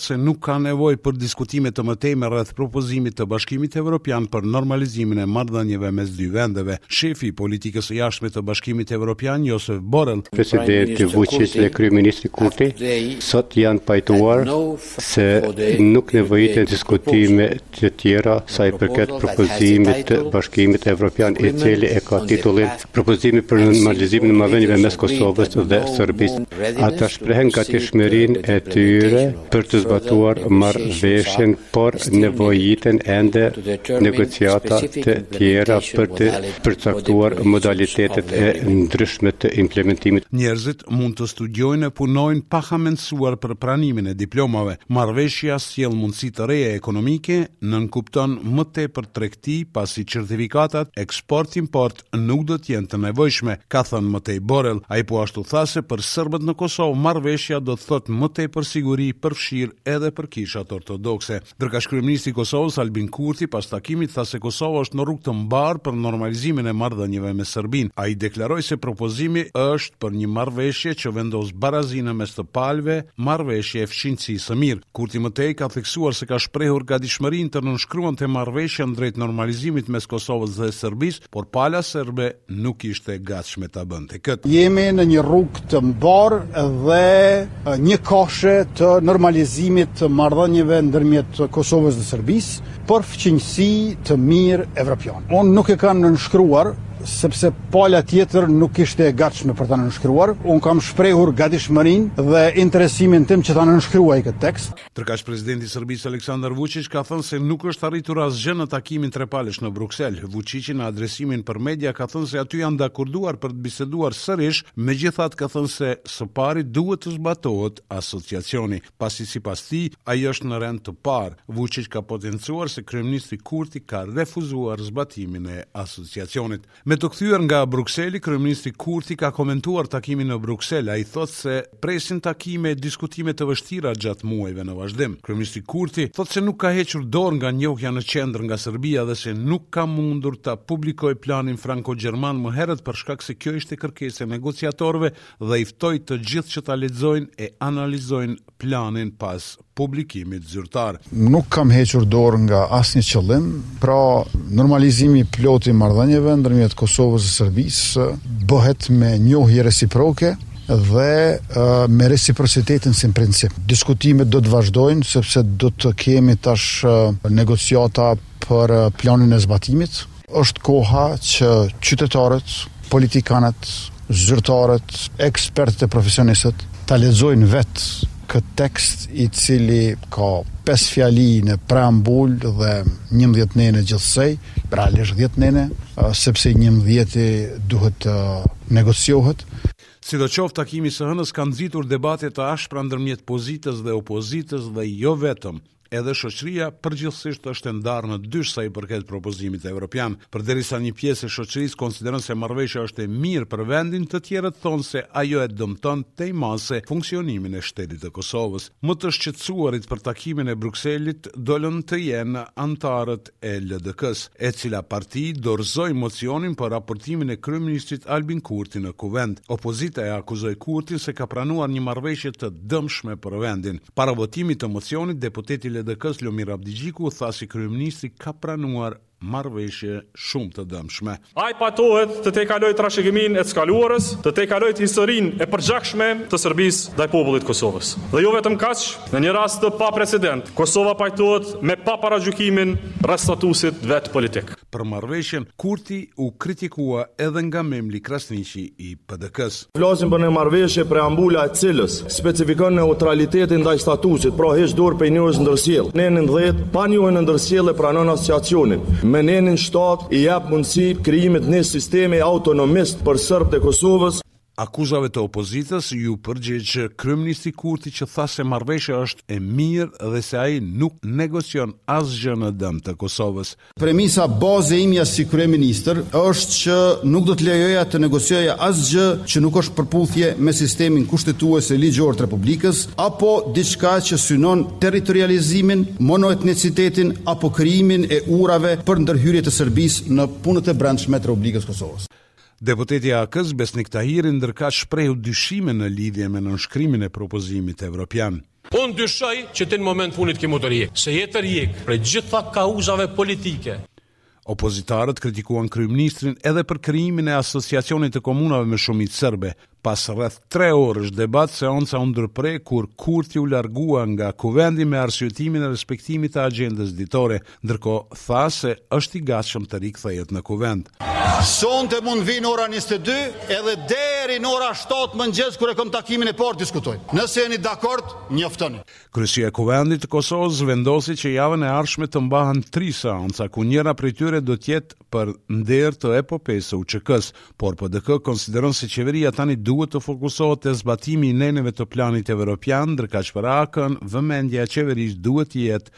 se nuk ka nevojë për diskutime të mëtejshme rreth propozimit të Bashkimit Evropian për normalizimin e marrëdhënieve mes dy vendeve. Shefi i politikës së jashtme të Bashkimit Evropian, Josef Borrell, Presidenti Vuçiq dhe kryeministri Kurti sot janë pajtuar se nuk nevojiten diskutime Të tjera, sa i përket propozimit të Bashkimit Evropian i cili e ka titullin Propozimi për normalizimin e marrëdhënieve mes Kosovës dhe Serbisë, ata shprehën gatishmërinë e tyre për të zbatuar marrëveshjen, por nevojiten ende negociata të tjera për të përcaktuar modalitetet e ndryshme të implementimit. Njerëzit mund të studiojnë e punojnë pa hamendësuar për pranimin e diplomave. Marrëveshja sjell mundësi të reja ekonomike, nënkupton më tepër tregti pasi certifikatat eksport-import nuk do të jenë të nevojshme, ka thënë më tej Borrell. Ai po ashtu tha se për serbët në Kosovë marrëveshja do të thotë më tepër siguri përfshirë edhe për kishat ortodokse. Ndërkaq kryeministri i Kosovës, Albin Kurti pas takimit tha se Kosova është në rrugë të mbarë për normalizimin e marrëdhënieve me Serbinë. Ai deklaroi se propozimi është për një marrëveshje që vendos barazinë mes të palëve, Marrëveshje e fqinjësisë së mirë. Kurti më tej ka theksuar se ka shprehur gatishmërinë të nënshkruante marrëveshjen drejt normalizimit mes Kosovës dhe Serbisë, por pala serbe nuk ishte e gatshme ta bënte këtë. Jemi në një rrugë të mbarë dhe njëkahëshe të normalizimit të marrëdhënieve ndërmjet Kosovës dhe Serbisë për fqinjësi të mirë evropiane. Unë nuk e kam nënshkruar sepse pala tjetër nuk ishte e gatshme për ta nënshkruar. Unë kam shprehur gatishmërinë dhe interesimin tim që ta nënshkruaj këtë tekst. Ndërkaq presidenti i Serbisë Aleksandar Vuçiq ka thënë se nuk është arritur asgjë në takimin trepalësh në Bruksel. Vuçiqi në adresimin për media ka thënë se aty janë dakorduar për të biseduar sërish, megjithatë ka thënë se së pari duhet të zbatohet Asociacioni. pasi sipas tij, ai është në rend të parë. Vuçiq ka potencuar se kryeministri Kurti ka refuzuar zbatimin e Asociacionit. Me të kthyer nga Brukseli, kryeministri Kurti ka komentuar takimin në Bruksel. Ai thotë se presin takime e diskutime të vështira gjatë muajve në vazhdim. Kryeministri Kurti thotë se nuk ka hequr dorë nga njohja në qendër nga Serbia dhe se nuk ka mundur ta publikojë planin franko-gjerman më herët për shkak se kjo ishte kërkesë e negociatorëve dhe i ftoi të gjithë që ta lexojnë e analizojnë planin pas publikimit zyrtar. Nuk kam hequr dorë nga asnjë qëllim, pra normalizimi i plotë i marrëdhënieve ndërmjet Kosovës dhe Serbisë bëhet me njohje reciproke dhe me reciprocitetin si princip. Diskutimet do të vazhdojnë sepse do të kemi tash negociata për planin e zbatimit. Është koha që qytetarët, politikanët, zyrtarët, ekspertët e profesionistët ta lexojnë vetë këtë tekst i cili ka pesë fjali në preambulë dhe njëmbëdhjetë nene gjithsej, realisht dhjetë nene, sepse i njëmbëdhjeti duhet të negociohet. Sidoqoftë, takimi i së hënës ka nxitur debate të ashpra ndërmjet pozitës dhe opozitës dhe jo vetëm, Edhe shoqëria përgjithësisht është e ndarë në dysh sa i përket propozimit evropian. Përderisa një pjesë e shoqërisë konsideron se marrëveshja është e mirë për vendin, të tjerët thonë se ajo e dëmton tej mase funksionimin e shtetit të Kosovës. Më të shqetësuarit për takimin e Brukselit dolën të jenë anëtarët e LDK-së, e cila parti dorëzoi mocionin për raportimin e kryeministrit Albin Kurti në Kuvend. Opozita e akuzoi Kurtin se ka pranuar një marrëveshje të dëmshme për vendin. Para votimit të mocionit, deputeti i LDK-së Lumir Abdixhiku tha se kryeministri ka pranuar marrëveshje shumë të dëmshme. Ai pajtohet të tejkalojë trashëgiminë e së kaluarës, të tejkalojë historinë e përgjakshme të Serbisë ndaj popullit të Kosovës. Dhe jo vetëm kaq, në një rast të paprecedent, Kosova pajtohet me paparagjykimin rreth statusit vet politik. Për marrëveshjen, Kurti u kritikua edhe nga Memli Krasniqi i PDK-së. Flasim për një marrëveshje preambula e cilës specifikon neutralitetin ndaj statusit, pra heq dorë prej njohjes ndërsjellë. Neni dhjetë, pa njohjen e ndërsjellë e pranon asociacionin. Me nenin shtatë i jep mundësi krijimit të një sistemi autonomist për serbët e Kosovës. Akuzave të opozitës iu përgjigj kryeministri Kurti që tha se marrëveshja është e mirë dhe se ai nuk negocion asgjë në dëm të Kosovës. Premisa bazë e imja si kryeministër është që nuk do të lejoja të negocioja asgjë që nuk është përputhje me sistemin kushtetues e ligjor të Republikës apo diçka që synon territorializimin, monoetnicitetin apo krijimin e urave për ndërhyrje të Serbisë në punët e brendshme të Republikës së Kosovës. Deputeti i AAK-së, Besnik Tahiri, ndërkaq shprehu dyshime në lidhje me nënshkrimin e propozimit evropian. Unë dyshoj që ti në moment t'funit ke me u tërhjek, se je tërhjek prej gjitha kauzave politike. Opozitarët kritikuan kryeministrin edhe për krijimin e Asociacionit të Komunave me shumicë serbe. Pas rreth tre orësh debat, seanca u ndërpre kur Kurti u largua nga Kuvendi me arsyetimin e respektimit të agjendës ditore. Ndërkohë, tha se është i gatshëm të rikthehet në Kuvend. Sonte mund të vij në ora 22 edhe deri në ora 7 mëngjes kur e kom takimin e parë diskutojmë. Nëse jeni dakord, njoftoni. Kryesia e Kuvendit të Kosovës vendosi që javën e ardhshme të mbahen tri seanca, ku njëra prej tyre do të jetë për nder të epopesë së UÇK-së, por PDK konsideron se qeveria tani duhet të fokusohet te zbatimi i neneve të planit evropian, ndërkaq për AAK-në vëmendja e qeverisë duhet të jetë